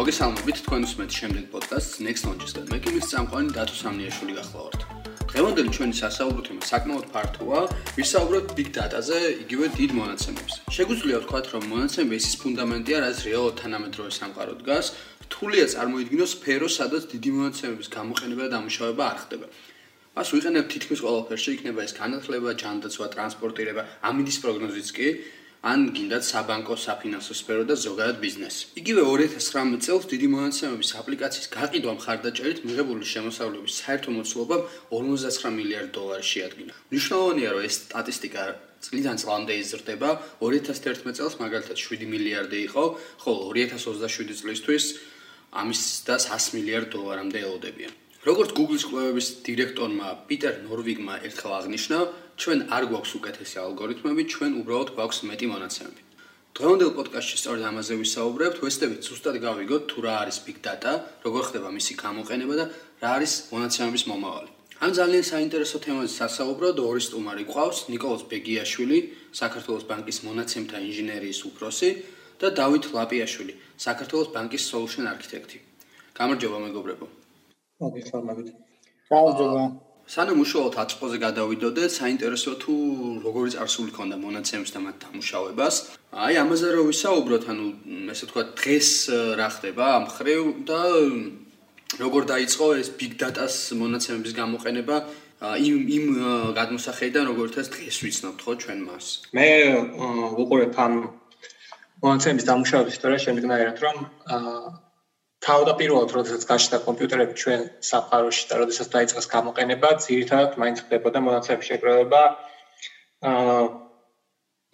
მოგესალმებით თქვენ უსმენთ შემდეგ პოდკასტს Next Launch-ს. მე კი მის წამყვანი დათო სამნიაშვილი გახლავართ. დღევანდელი ჩვენი სასაუბრო თემა საკმაოდ ფართოა. ვისაუბროთ Big Data-ზე, იგივე დიდ მონაცემებზე. შეგვიძლია ვთქვათ, რომ მონაცემები ის ფუნდამენტია, რაც რეალურად თანამედროვე სამყარო დგას. რთულია წარმოიდგინოს სფერო, სადაც დიდი მონაცემების გამოყენება და დამუშავება არ ხდება. მას ვიყენებ თითქმის ყველაფერში, იქნება ეს განათლება, ჯანდაცვა, ტრანსპორტირება, ამინდის პროგნოზიც კი. ან გინდათ საბანკო, საფინანსო სფერო და ზოგადად ბიზნესი. იგივე 2019 წელს დიდი მონაცემების აპლიკაციის გაყიდვა მხარდაჭერით მიღებული შემოსავლების საერთო მოცულობა 59 მილიარდ დოლარი შეადგინა. მნიშვნელოვანია, რომ ეს სტატისტიკა წლიდან წლამდე იზრდება. 2011 წელს მაგალითად 7 მილიარდი იყო, ხოლო 2027 წლისთვის ამის და 100 მილიარდ დოლარამდე ელოდებიან. როგორც Google-ის კვლევების დირექტორმა პიტერ ნორვიგმა ერთხელ აღნიშნა, ჩვენ არ გვაქვს უკეთესი ალგორითმები, ჩვენ უბრალოდ გვაქვს მეტი მონაცემები. დღევანდელ პოდკასტში სწორედ ამაზე ვისაუბრებთ, ვეცდებით ზუსტად გავიგოთ თუ რა არის big data, როგორ ხდება მისი გამოყენება და რა არის მონაცემების მომავალი. ამ ძალიან საინტერესო თემაზე სასაუბროდ ორი სტუმარი გვყავს, نيكოლოზ ბეგიაშვილი, საქართველოს ბანკის მონაცემთა ინჟინერიის უფროსი და დავით ლაპიაშვილი, საქართველოს ბანკის solution architect-ი. გამარჯობა მეგობრებო. მოგესალმებით. გამარჯობა. სანამ უშუალოდ აწყოზე გადავიდოდეთ, საინტერესო თუ როგორი წარსული ქონდა მონაცემის და მათ დამუშავებას. აი ამაზე რომ ვისაუბროთ, ანუ ესე თქვა დღეს რა ხდება ამ ხრივ და როგორ დაიწყო ეს big data-s მონაცემების გამოყენება იმ იმ გადმოსახედიდან როგორც ეს დღეს ვიცნობთ ხო ჩვენ მას. მე უყურებ ამ მონაცემების დამუშავების ისტორია შემდეგნაირად რომ თავდაპირველად როდესაც გაჩნდა კომპიუტერები ჩვენ საფარულში და როდესაც დაიწყეს გამოყენება, ძირითადად მაინც ხდებოდა მონაცემების შეკრება აა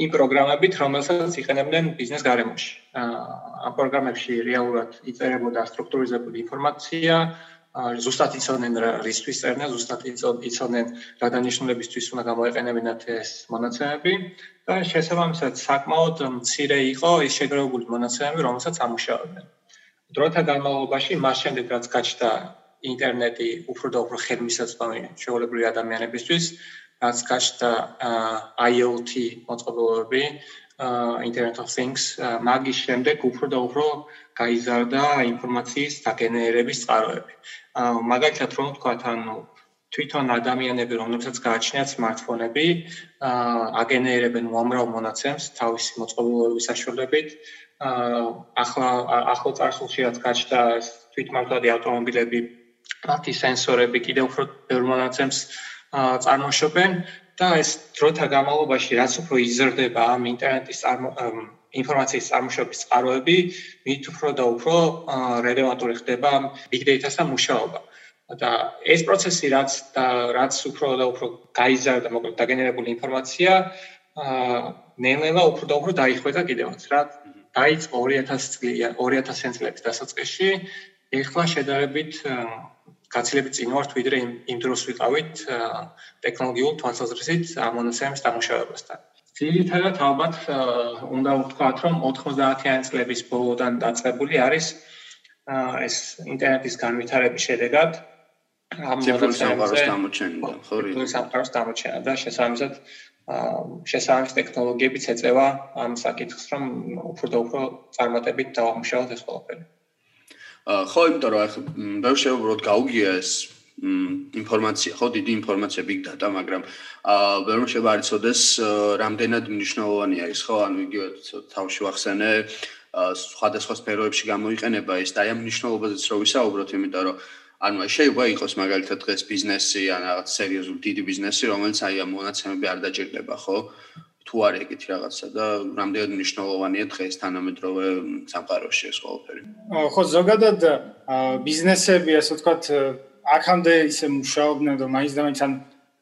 იმ პროგრამებით, რომელსაც იყენებდნენ ბიზნეს გარემოში. აა ამ პროგრამებში რეალურად იწერებოდა სტრუქტურიზებული ინფორმაცია, ზუსტად იცოდნენ რა რისთვის წერდნენ, ზუსტად იცოდნენ რა დანიშნულებისთვის უნდა გამოეყენებინათ ეს მონაცემები და შესაბამისად საკმაოდ მცირე იყო ის შეგროვებული მონაცემები, რომელსაც ამუშავებდნენ. დროთა განმავლობაში მას შემდეგ რაც გაჩნდა ინტერნეტი უფრო და უფრო ხელმისაწვდომი შეუძლებელი ადამიანებისთვის, რაც გაჩნდა IoT მოწყობილობები, Internet of Things, მაგის შემდეგ უფრო და უფრო გაიზარდა ინფორმაციის დაგენერების წყაროები. მაგალითად რომ ვთქვათ, ანუ თვითონ ადამიანები, რომლებსაც გააჩნიათ smartphone-ები, აგენერებენ უამრავ მონაცემს თავისი მოწყობილობების საშუალებით. ახლა ახლო წარსულში რაც გაჩნდა ეს თვითმართავი ავტომობილები, მათი სენსორები კიდევ უფრო ბევრ მონაცემს წარმოშობენ და ეს დროთა განმავლობაში რაც უფრო იზრდება ამ ინტერნეტის ინფორმაციის წარმოშობის წყაროები, მით უფრო და უფრო რელევანტური ხდება big data-სთან მუშაობა. და ეს პროცესი რაც და რაც უფრო და უფრო გაიზარდა მოკლედ დაგენერებული ინფორმაცია, აა ნელ-ნელა უფრო და უფრო დაიხვეწა კიდევაც რა დაიწყო 2000 წლია 2000 წლების დასაწყისში ეხლა შედარებით გაცილებით წინ ვართ ვიდრე იმ დროს ვიყავით ტექნოლოგიურ თვალსაზრისით ამონაცემის დამუშავებასთან. ძირითადად ალბათ უნდა ვთქვათ რომ 90-იან წლების ბოლოდან დაწყებული არის ეს ინტერნეტის განვითარების შედეგად ამ მონაცემების გამოჩენა, ხო? სამყაროს გამოჩენა და შესაბამისად შესაძლოა ტექნოლოგიებიც ეწევა ამ საკითხს, რომ უფრო და უფრო წარმატებით დავამუშავოთ ეს ყველაფერი. ხო, იმიტომ რომ ახლა ბევრ შეუბრალოდ გაუგია ეს ინფორმაცია, ხო, დიდი ინფორმაცია big data, მაგრამ აა ვერ შეიძლება არ იცოდეს რამდენად მნიშვნელოვანია ის, ხო, ანუ იგივე თავში ვახსენე სხვადასხვა სფეროებში გამოიყენება ის და ამ მნიშვნელობაზეც რო ვისაუბროთ, იმიტომ რომ ანუ შეიძლება იყოს მაგალითად დღეს ბიზნესი ან რაღაც სერიოზული დიდი ბიზნესი, რომელიც აი ამ მონაცემები არ დაჭირდება, ხო? თუ არ ეკითი რაღაცა და რამდენად მნიშვნელოვანია დღეს თანამედროვე სამყაროში ეს ყველაფერი. ხო, ზოგადად ბიზნესები, ასე ვთქვათ, აქამდე ისე მუშაობდნენ, რომ მაინც და მაინც ან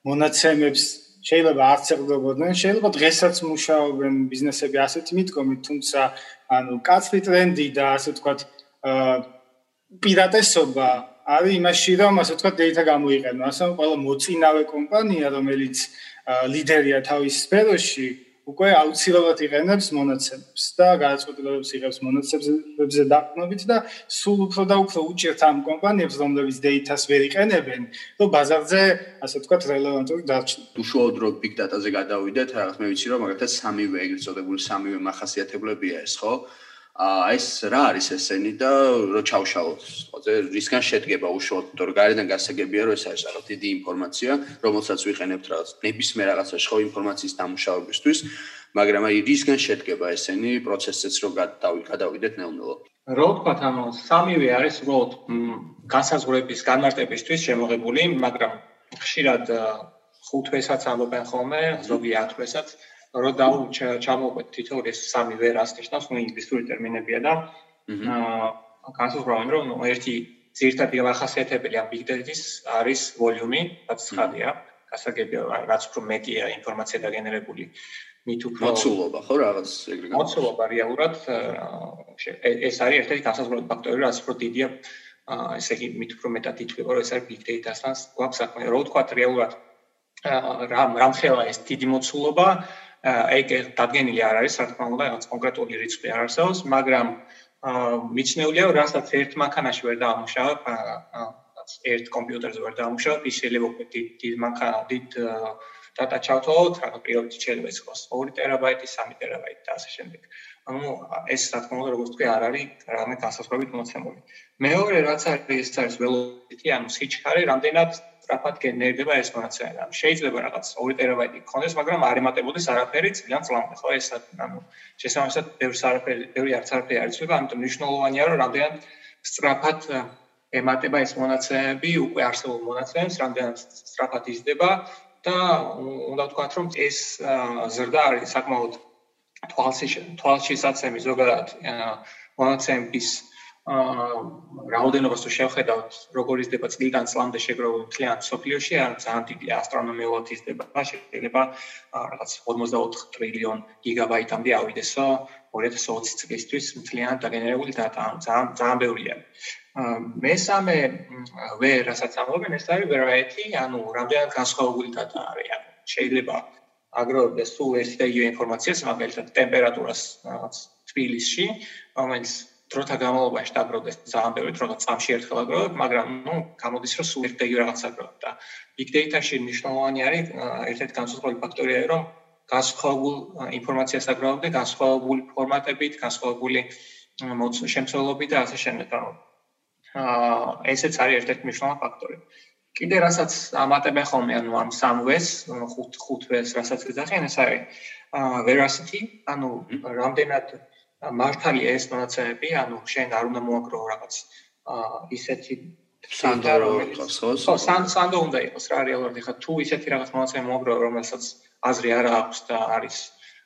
მონაცემებს შეიძლება არც ეყრდნობოდნენ, შეიძლება დღესაც მუშაობენ ბიზნესები ასეთი მიდგომით, თუმცა ანუ კაცრი ტრენდი და ასე ვთქვათ, პირატესობა არის იმაში რომ ასე ვთქვათ data გამოიყენო ასე ყველა მოწინავე კომპანია რომელიც ლიდერია თავის სფეროში უკვე აუცილებლად იყენებს მონაცემებს და გადაწყვეტილებებს იღებს მონაცემებზე დაყნობით და სულ უფრო და უფრო უჭერთ ამ კომპანიებს რომლებიც data-ს ვერ იყენებენ რომ ბაზარზე ასე ვთქვათ რელევანტური დარჩნენ. უშუალოდ რო big data-ზე გადავიდეთ რაღაც მე ვიცი რომ მაგალითად სამივე ეგრეთ წოდებული სამივე მახასიათებლებია ეს ხო? აა ეს რა არის ესენი და რო ჩავშალოთ, ხოზე რისგან შედგება უშუალოდ, თორე გარედან გასაგებია რომ ეს არის რაღაც დიდი ინფორმაცია, რომელსაც ვიყენებთ რაღაც ნებისმიერ რაღაცაში ხო ინფორმაციის დამუშავებისთვის, მაგრამ აი რისგან შედგება ესენი პროცესიც რო გადავიდეთ ნელ-ნელა. რო ვთქვა, ანუ სამივე არის უბრალოდ განსაზღვრების განმარტებისთვის შემოღებული, მაგრამ ხშირად ხუთვესაც ამობენ ხოლმე, ზოგი ათვესაც რო დაუ ჩამოვყვეთ თითოეულ ეს სამი ვერას ნიშნავს, ნუ ინგლისური ტერმინებია და აა განსაზღვრავენ რომ ერთი ძირითადი ახასიათებელი ამ big data-ის არის ვოლიუმი, რაც ცხადია, გასაგებია, რაც უფრო მეტია ინფორმაცია დაგენერებული, მით უფრო მოცულობა, ხო, რაღაც ეგრე მოცულობა რეალურად ეს არის ერთ-ერთი განსაზღვრელი ფაქტორი, რაც უფრო დიდია ესე იგი მით უფრო მეტად ითვლება, რომ ეს არის big data-სთან გვაქვს საქმე, რო ვთქვა რეალურად რამ რამ ხელა ეს დიდი მოცულობა ეგ დადგენილი არ არის, რა თქმა უნდა, რაღაც კონკრეტული რიცხვი არ არსებობს, მაგრამ მიჩნეულია, რომ რასაც ერთ მანქანაში ვერ დაამუშავებ, რაღაც ერთ კომპიუტერზე ვერ დაამუშავებ, ის შეიძლება უკვე დიდ მანქანა, დიდ data ჩავთვალოთ, რა პირობითი შეიძლება იყოს 2 ტერაბაიტი, 3 ტერაბაიტი და ასე შემდეგ. ანუ ეს რა თქმა უნდა, როგორც თქვი, არ არის რამე განსაზღვრებით მოცემული. მეორე რაც არის, ეს არის velocity, ანუ სიჩქარე, რამდენად სწრაფად გენერირდება ეს მონაცემები. შეიძლება რაღაც 2 ტერაბაიტი გქონდეს, მაგრამ არ ემატებოდეს არაფერი ძალიან წლამდე, ხო? ეს ანუ შესაბამისად ბევრს არაფერი, ბევრი არც არაფერი არ იცვლება, ამიტომ მნიშვნელოვანია, რომ რამდენად სწრაფად ემატება ეს მონაცემები უკვე არსებულ მონაცემებს, რამდენად სწრაფად იზრდება და უნდა ვთქვათ, რომ ეს ზრდა არის საკმაოდ თვალშისაცემი ზოგადად მონაცემების აა რაოდენობას თუ შევხედავთ, როგორ იზრდება წლიდან წლამდე შეგროვებული მთლიან სოფლიოში, ან ძალიან დიდი ასტრონომიულად იზრდება, შეიძლება რაღაც 54 ტრილიონ გიგაბაიტამდე ავიდესო 2020 წლისთვის მთლიან დაგენერებული დატა, ძალიან ძალიან ბევრია. მესამე ვე რასაც ამობენ, ეს არის variety, ანუ რამდენად განსხვავებული დატა არის. შეიძლება აგროვდეს სულ ერთი და იგივე ინფორმაციას, მაგალითად ტემპერატურას რაღაც თბილისში, რომელიც დროთა განმავლობაში დაგროვდეს ძალიან ბევრი დრო და წამში ერთხელ აგროვებ, მაგრამ ნუ გამოდის რომ სულ ერთ იგივე რაღაც აგროვებ და big data-ში მნიშვნელოვანი არის ერთ-ერთი განსხვავებული ფაქტორია, რომ განსხვავებულ ინფორმაციას აგროვებ და განსხვავებული ფორმატებით, განსხვავებული შემცველობით და ასე შემდეგ. აა ესეც არის ერთ-ერთი მნიშვნელოვანი ფაქტორი. კიდე რასაც ამატებენ ხოლმე, ანუ ამ სამვეს, ხუთ ხუთვეს, რასაც ეძახიან, ეს არის veracity, ანუ რამდენად მართალია ეს მონაცემები, ანუ შენ არ უნდა მოაკრო რაღაც ისეთი სანდო იყოს ხო? ხო, სან სანდო უნდა იყოს რა რეალურად ხა თუ ისეთი რაღაც მონაცემები მოაკრო, რომელსაც აზრი არ აქვს და არის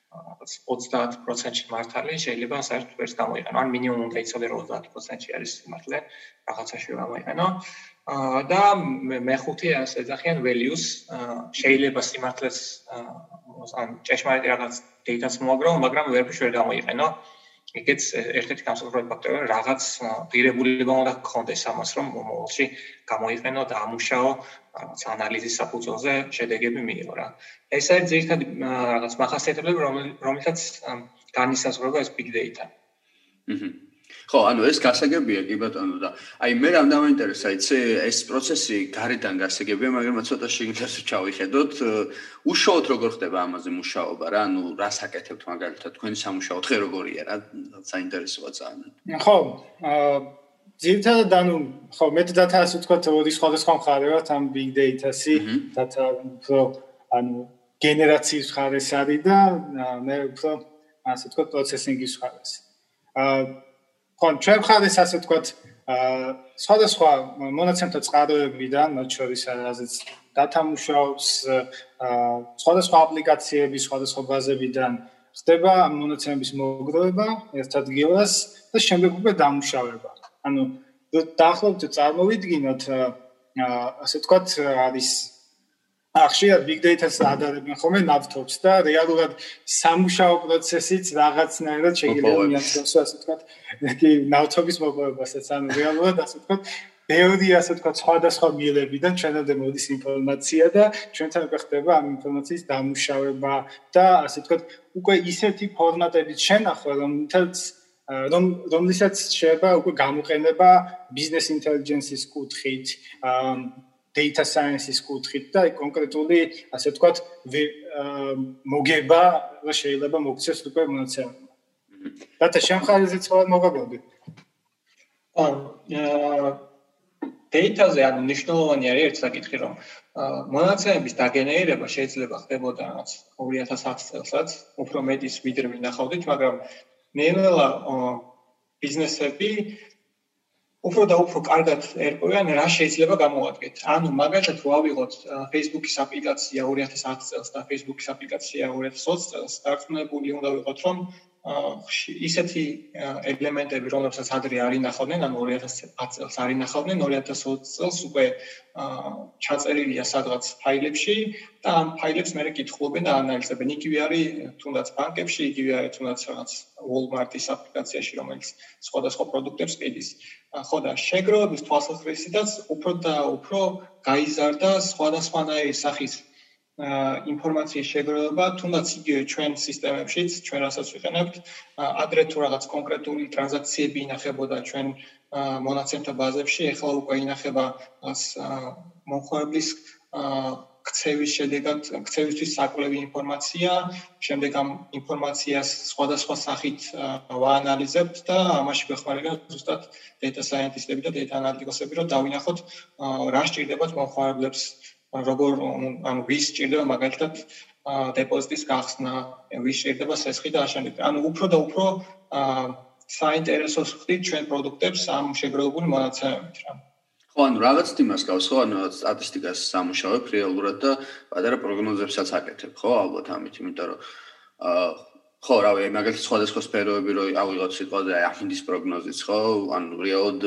რაღაც 30%-ში მართალი, შეიძლება საერთოდ ვერც გამოიყენო. ან მინიმუმ უნდა იცოდე რომ 30%-ში არის მართლე, რაღაცაში გამოიყენო. და მეხუთე ასე ეძახიან values, შეიძლება სიმართლეს ან ჭეშმარიტ რაღაც data-ს მოაგრო, მაგრამ ვერაფერს ვერ გამოიყენო. ეგეც ერთ-ერთი განსხვავებული ფაქტორია, რაღაც ღირებულება უნდა გქონდეს ამას, რომ მომავალში გამოიყენო და ამუშაო რაღაც ანალიზის საფუძველზე შედეგები მიიღო რა. ეს არის ძირითადად რაღაც მახასიათებლები, რომელსაც განისაზღვრება ეს big data. აჰა. ხო, ანუ ეს გასაგებია კი ბატონო და აი მე რამ დამაინტერესა, იცი, ეს პროცესი გარედან გასაგებია, მაგრამ ცოტა შეგიძლიათ ჩავიხედოთ, უშუალოდ როგორ ხდება ამაზე მუშაობა რა, ანუ რას აკეთებთ მაგალითად? თქვენი სამუშაო დღე როგორია რა, საინტერესოა ძალიან. ხო, აა ძირთადად ანუ ხო, მეტ ასე ვთქვათ, ორი სხვადასხვა მხარეა ამ big data-სი, data უფრო ანუ გენერაციის მხარეს არის და მე უფრო ასე ვთქვათ პროცესინგის მხარეს. აა ხო, ჩვენ ხარეს ასე ვთქვათ, აა სხვადასხვა მონაცემთა წყაროებიდან, მათ შორის რაზეც დათამუშავს, აა სხვადასხვა აპლიკაციების, სხვადასხვა ბაზებიდან ხდება მონაცემების მოგროვება ერთ ადგილას და შემდეგ უკვე დამუშავება. ანუ დაახლოებით წარმოვიდგინოთ აა ასე ვთქვათ, არის ახშია big data-ს ადარებენ ხოლმე ნავთობს და რეალურად სამუშაო პროცესიც რაღაცნაირად შეიძლება მიაღწიოს ასე ვთქვათ, კი ნავთობის მოპოვებასაც ანუ რეალურად ასე ვთქვათ, ბევრი ასე ვთქვათ სხვადასხვა მილებიდან ჩვენამდე მოდის ინფორმაცია და ჩვენთან უკვე ხდება ამ ინფორმაციის დამუშავება და ასე ვთქვათ, უკვე ისეთი ფორმატებით შენახვა, რომელთაც რომ რომლისაც შეიძლება უკვე გამოყენება ბიზნეს ინტელიგენციის კუთხით, აა data science-ის კუთხით და კონკრეტული, ასე ვთქვათ, მოგება შეიძლება მოგცეს უკვე მონაცემები. დათა შემხარზე ცხოველ მოგაგონდი. აა დეიტაზე ანუ ნიშნულოვანი არის ერთ საკითხი რომ მონაცემების დაგენერირება შეიძლება ხდებოდა რაც 2010 წელსაც უფრო მეტის ვიდრე მინახავდით მაგრამ ნელა ბიზნესები უფრო და უფრო კარგად ერკვევიან რა შეიძლება გამოადგეთ. ანუ მაგალითად რო ავიღოთ Facebook-ის აპლიკაცია 2010 წელს და Facebook-ის აპლიკაცია 2020 წელს, დარწმუნებული უნდა ვიყოთ, რომ ისეთი ელემენტები, რომლებსაც ადრე არ ინახავდნენ, ანუ 2010 წელს არ ინახავდნენ, 2020 წელს უკვე ჩაწერილია სადღაც ფაილებში და ამ ფაილებს მე კითხულობენ და ანალიზებენ. იგივე არის თუნდაც ბანკებში, იგივე არის თუნდაც რაღაც Walmart-ის აპლიკაციაში, რომელიც სხვადასხვა პროდუქტებს ყიდის. ხო და შეგროვების თვალსაზრისითაც უფრო და უფრო გაიზარდა სხვადასხვანაირი სახის ინფორმაციის შეგროვება, თუნდაც იგივე ჩვენ სისტემებშიც, ჩვენ რასაც ვიყენებთ, ადრე თუ რაღაც კონკრეტული ტრანზაქციები ინახებოდა ჩვენ მონაცემთა ბაზებში, ეხლა უკვე ინახება ას მომხმარებლის ქცევის შედეგად, ქცევისთვის საკვლევი ინფორმაცია, შემდეგ ამ ინფორმაციას სხვადასხვა სახით ვაანალიზებთ და ამაში გვეხმარება ზუსტად data scientist-ები და data analytics-ები, რომ დავინახოთ რა სჭირდებათ მომხმარებლებს როგორ ანუ ვის ჭირდება მაგალითად დეპოზიტის გახსნა, ვის ჭირდება სესხი და ამავდროულად. ანუ უფრო და უფრო საინტერესოს ხდით ჩვენ პროდუქტებს ამ შეგროვებული მონაცემებით რა. ხო, ანუ რაღაც თემას გავს, ხო, ანუ სტატისტიკას სამუშაოებ რეალურად და პატარა პროგნოზებსაც აკეთებ, ხო, ალბათ ამით, იმიტომ რომ აა ხო, რავი, მაგალითად სხვადასხვა სფეროები რო ავიღოთ სიტყვაზე, აი ამინდის პროგნოზიც, ხო, ანუ რეალურად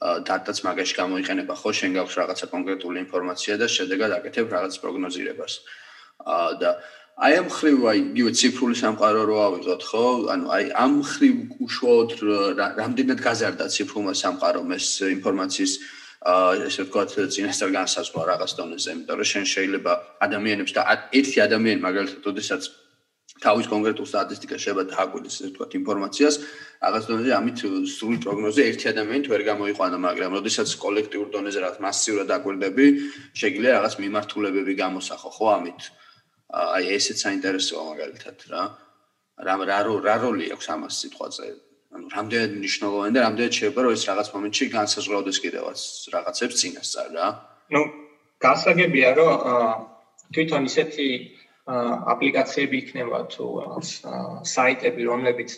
დატაც მაგაში გამოიყენება ხო? შენ გაქვს რაღაცა კონკრეტული ინფორმაცია და შედეგად აკეთებ რაღაც პროგნოზირებას. აა და აი ამ ხრივ აი იგივე ციფრული სამყარო რო ავიღოთ ხო? ანუ აი ამ ხრივ უშუალოდ რამდენად გაზარდა ციფრულმა სამყარომ ეს ინფორმაციის აა ესე ვთქვათ წინასწარ განსაზღვრა რაღაც დონეზე? იმიტომ რომ შენ შეიძლება ადამიანებს და ერთი ადამიანი მაგალითად ოდესაც თავის კონკრეტულ სტატისტიკას შეიძლება დააგვირდეს ესე ვთქვათ ინფორმაციას რაღაც დონეზე ამით სრული პროგნოზი ერთი ადამიანით ვერ გამოიყვანა, მაგრამ როდესაც კოლექტიურ დონეზე რაღაც მასიურად აკვირდები, შეგიძლია რაღაც მიმართულებები გამოსახო, ხო ამით? აი ესეც საინტერესოა მაგალითად რა. რა რა რა როლი აქვს ამას სიტყვაზე? ანუ რამდენად მნიშვნელოვანი და რამდენად შეიძლება რომ ეს რაღაც მომენტში განსაზღვრავდეს კიდევაც რაღაცებს წინასწარ რა. ნუ გასაგებია რომ თვითონ ისეთი აპლიკაციები იქნება თუ საიტები რომლებიც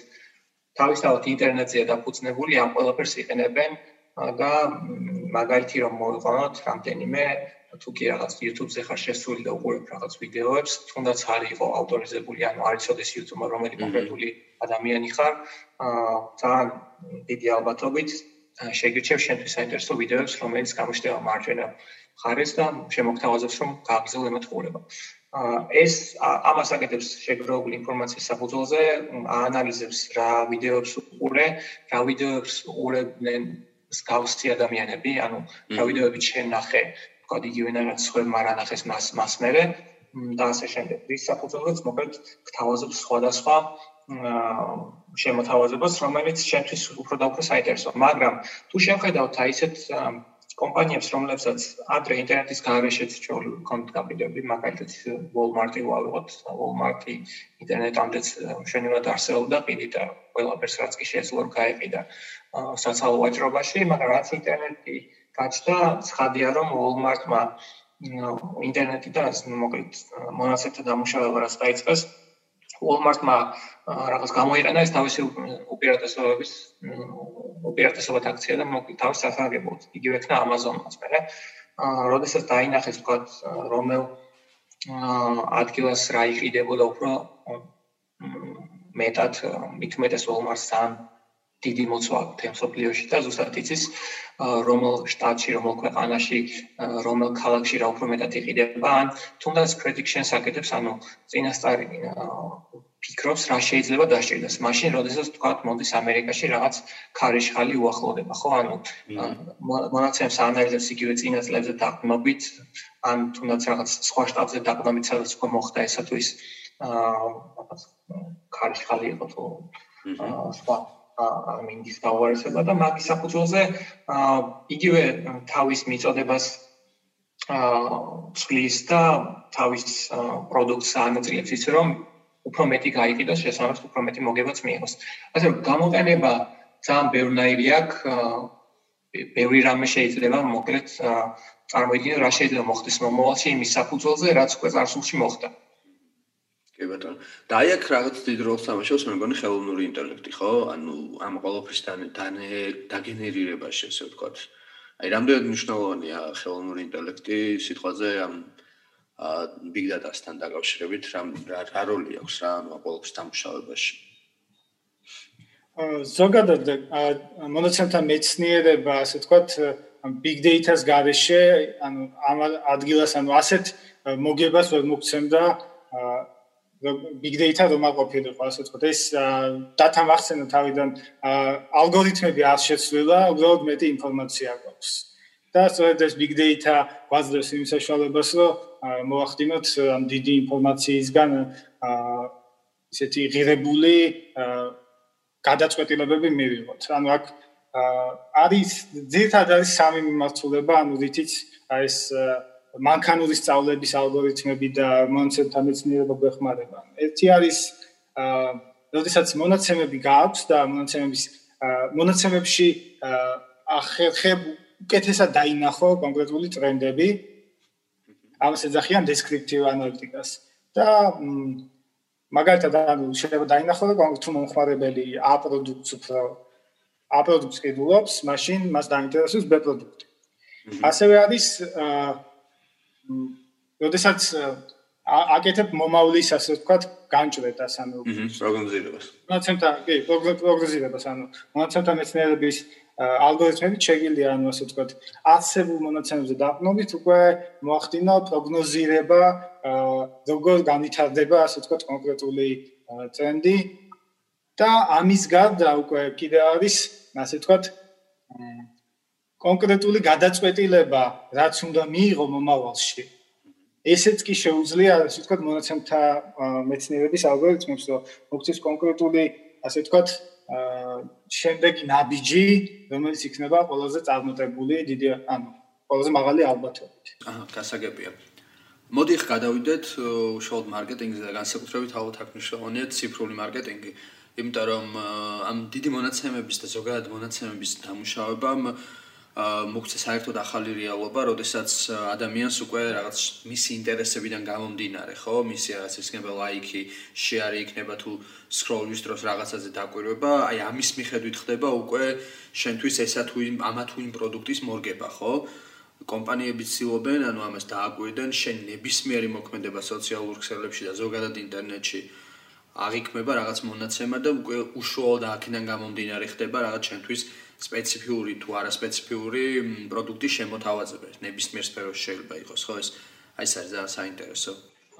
თავისთავად ინტერნეტზე დაფუძნებული ამ ყველაფერს იყენებენ და მაგალითი რომ მოვიყვანოთ რამდენიმე თუ კი რაღაც YouTube-ზე ხარ შესული და უყურებ რაღაც ვიდეოებს, თუნდაც არ იყო ავტორიზებული, ანუ არ იცოდეს YouTube-მა რომელი კონკრეტული ადამიანი ხარ, აა ძალიან დიდი ალბათობით შეგირჩევ შენთვის საინტერესო ვიდეოებს, რომელიც გამოჩნდება მარჯვენა მხარეს და შემოგთავაზებს რომ გააგზავნო ემოთ ყურება. ეს ამას აკეთებს შეგროვებული ინფორმაციის საფუძველზე, აანალიზებს რა ვიდეოებს უყურე, რა ვიდეოებს უყურებდნენ მსგავსი ადამიანები, ანუ რა ვიდეოები შენახე, თქვა იგივენაირად სხვებმა რა ნახეს მას მას მერე და ასე შემდეგ. ის საფუძველზეც მოკლედ გთავაზობ სხვადასხვა შემოთავაზებას, რომელიც შენთვის უფრო და უფრო საინტერესოა, მაგრამ თუ შევხედავთ აი ესეთ კომპანიებს, რომლებსაც ადრე ინტერნეტის გარეშეც ჩოლქონდ კაპიტები, მაგალითად Walmart-ი ვავიღოთ, Walmart-ი ინტერნეტამდეც მშვენივრად არსებობდა, ყიდით და ყველაფერს რაც კი შეეძლო გაეყიდა საცალო ვაჭრობაში, მაგრამ რაც ინტერნეტი გაჩნდა, ცხადია რომ Walmart-მა ინტერნეტიდან მოკლედ მონაცემთა დამუშავება რაც დაიწყეს, Walmart-მა რაღაც გამოიყენა ეს თავისი უპირატესობების უპირატესობათ აქცია და მოკლედ თავის სასარგებლოდ. იგივე ხნა Amazon-ს მერე. აა, როდესაც დაინახეს თქვა რომელ აა ადგილას რა იყიდებოდა უფრო მეტად მithumetes Walmart-ს ძალიან დიდი მოცვა თემსოფლიოში და ზუსტად იცის რომელ შტატში, რომელ ქვეყანაში, რომელ ქალაქში რა უფრო მეტად იყიდება, ან თუნდაც predictions აკეთებს, ანუ წინასწარი ფიქრობს რა შეიძლება დასჭირდეს. მაშინ, როდესაც თქვა მონდის ამერიკაში რაღაც ქარიშხალი უახლოვდება, ხო? ანუ მონაცემს ანალიზებს იგივე წინა წლებზე დაყნობით, ან თუნდაც რაღაც სხვა შტატზე დაყნობით, სადაც უკვე მოხდა ესა თუ ის აა ქარიშხალი იყო თუ აა სხვა ამინდის გაუარესება და მაგის საფუძველზე იგივე თავის მიწოდებას ცვლის და თავის პროდუქტს ანაწილებს ისე რომ უფრო მეტი გაიყიდოს შესაძლოა უფრო მეტი მოგებაც მიიღოს. ასე რომ გამოყენება ძალიან ბევრნაირი აქვს ბევრი რამე შეიძლება მოკლედ წარმოიდგინო რა შეიძლება მოხდეს მომავალში იმის საფუძველზე რაც უკვე წარსულში მოხდა. აა კი ბატონო. და აი აქ რაღაც დიდ როლს თამაშობს მე მგონი ხელოვნური ინტელექტი, ხო? ანუ ამ ყოველფრის დაგენერირებაში, ასე ვთქვათ. აი რამდენად მნიშვნელოვანია ხელოვნური ინტელექტი სიტყვაზე ამ big data-სთან დაკავშირებით რა რა როლი აქვს რა ანუ ყოველთვის დამუშავებაში ზოგადად მონაცემთა მეცნიერება ასე ვთქვათ big data-ს გარეშე ანუ ამ ადგილას ანუ ასეთ მოგებას ვერ მოგცემდა big data რომ აყოფილიყო ასე ვთქვათ ეს data მახსენე თავიდან ალგორითმები არ შეცვლილა უბრალოდ მეტი ინფორმაცია გვაქვს და სწორედ ეს big data გვაძლევს იმ საშუალებას რომ მოახდინოთ ამ დიდი ინფორმაციისგან ისეთი ღირებული გადაწყვეტილებები მივიღოთ. ანუ აქ არის ძირითადად არის სამი მიმართულება, ანუ რითიც ეს მანქანური სწავლების ალგორითმები და მონაცემთა მეცნიერება გვეხმარება. ერთი არის აა, როდესაც მონაცემები გააქვს და მონაცემების მონაცემებში ახერხებ უკეთესად დაინახო კონკრეტული ტრენდები, ამას ეძახიან descriptive analytics და მაგალითად ანუ შეიძლება დაინახო და თუ მომხმარებელი A პროდუქტს უფრო A პროდუქტს კიდულობს, მაშინ მას დაინტერესებს B პროდუქტი. ასევე არის აა როდესაც აკეთებ მომავლის ასე ვთქვათ განჭრედას ანუ პროგნოზირებას. მონაცემთა კი პროგნოზირებას ანუ მონაცემთა მეცნიერების ალგორითმები შეგიძლია ანუ ასე ვთქვათ არსებულ მონაცემებზე დაყნობით უკვე მოახდინო პროგნოზირება როგორ განვითარდება ასე ვთქვათ კონკრეტული ტრენდი და ამის გარდა უკვე კიდე არის ასე ვთქვათ კონკრეტული გადაწყვეტილება რაც უნდა მიიღო მომავალში ესეც კი შეუძლია ასე ვთქვათ მონაცემთა მეცნიერების ალგორითმებს რომ მოგცეს კონკრეტული ასე ვთქვათ შემდეგი ნაბიჯი, რომელიც იქნება ყველაზე წარმატებული, დიდი, ანუ ყველაზე მაღალი ალბათობით. აჰა, გასაგებია. მოდი ხ გადავიდეთ უშუალოდ მარკეტინგზე და განსაკუთრებით ალბათ აქ მნიშვნელოვანია ციფრული მარკეტინგი, იმიტომ რომ ამ დიდი მონაცემების და ზოგადად მონაცემების დამუშავებამ მოგცე საერთოდ ახალი რეალობა, როდესაც ადამიანს უკვე რაღაც მისი ინტერესებიდან გამომდინარე, ხო, მისი რაღაც ისქნება ლაიქი, შეარი იქნება თუ სკროლის დროს რაღაცაზე დაკვირვება, აი ამის მიხედვით ხდება უკვე შენთვის ესა თუ იმ ამა თუ იმ პროდუქტის მორგება, ხო? კომპანიები ცდილობენ, ანუ ამას დააკვირდნენ შენ ნებისმიერი მოქმედება სოციალურ ქსელებში და ზოგადად ინტერნეტში აღიქმება რაღაც მონაცემა და უკვე უშუალოდ აქედან გამომდინარე ხდება რაღაც შენთვის სპეციფიური თუ არასპეციფიური პროდუქტის შემოთავაზება. ნებისმიერ სფეროში შეიძლება იყოს, ხო ეს? აი ეს არის ძალიან საინტერესო.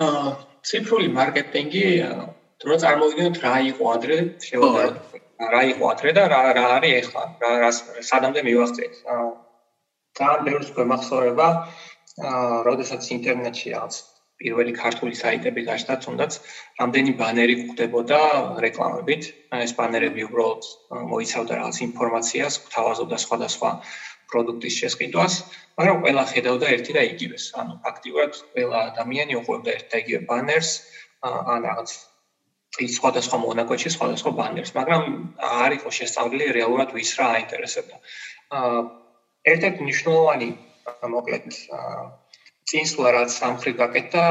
აა ციფრული მარკეტინგი თუ წარმოვიდგინოთ რა იყო ადრე, შევადაროთ რა იყო ადრე და რა რა არის ახლა, რა რა სადამდე მივახცეთ. აა ძალიან ბევრი გვემახსოვრება აა როდესაც ინტერნეტში რაღაც პირველი ქართული საიტები გაჩნდა, თუნდაც რამდენი ბანერი გვხდებოდა რეკლამებით. ეს ბანერები უბრალოდ მოიცავდა რაღაც ინფორმაციას, გვთავაზობდა სხვადასხვა პროდუქტის შესყიდვას, მაგრამ ყველა ხედავდა ერთი და იგივეს. ანუ ფაქტიურად ყველა ადამიანი უყურებდა ერთ და იგივე ბანერს, ან რაღაც ის სხვადასხვა მონაკვეთში სხვადასხვა ბანერს, მაგრამ არ იყო შესწავლილი რეალურად ვის რა აინტერესებდა. აა ერთ-ერთი მნიშვნელოვანი მოკლედ აა წინსვლა რაც სამხრეთ გაკეთდა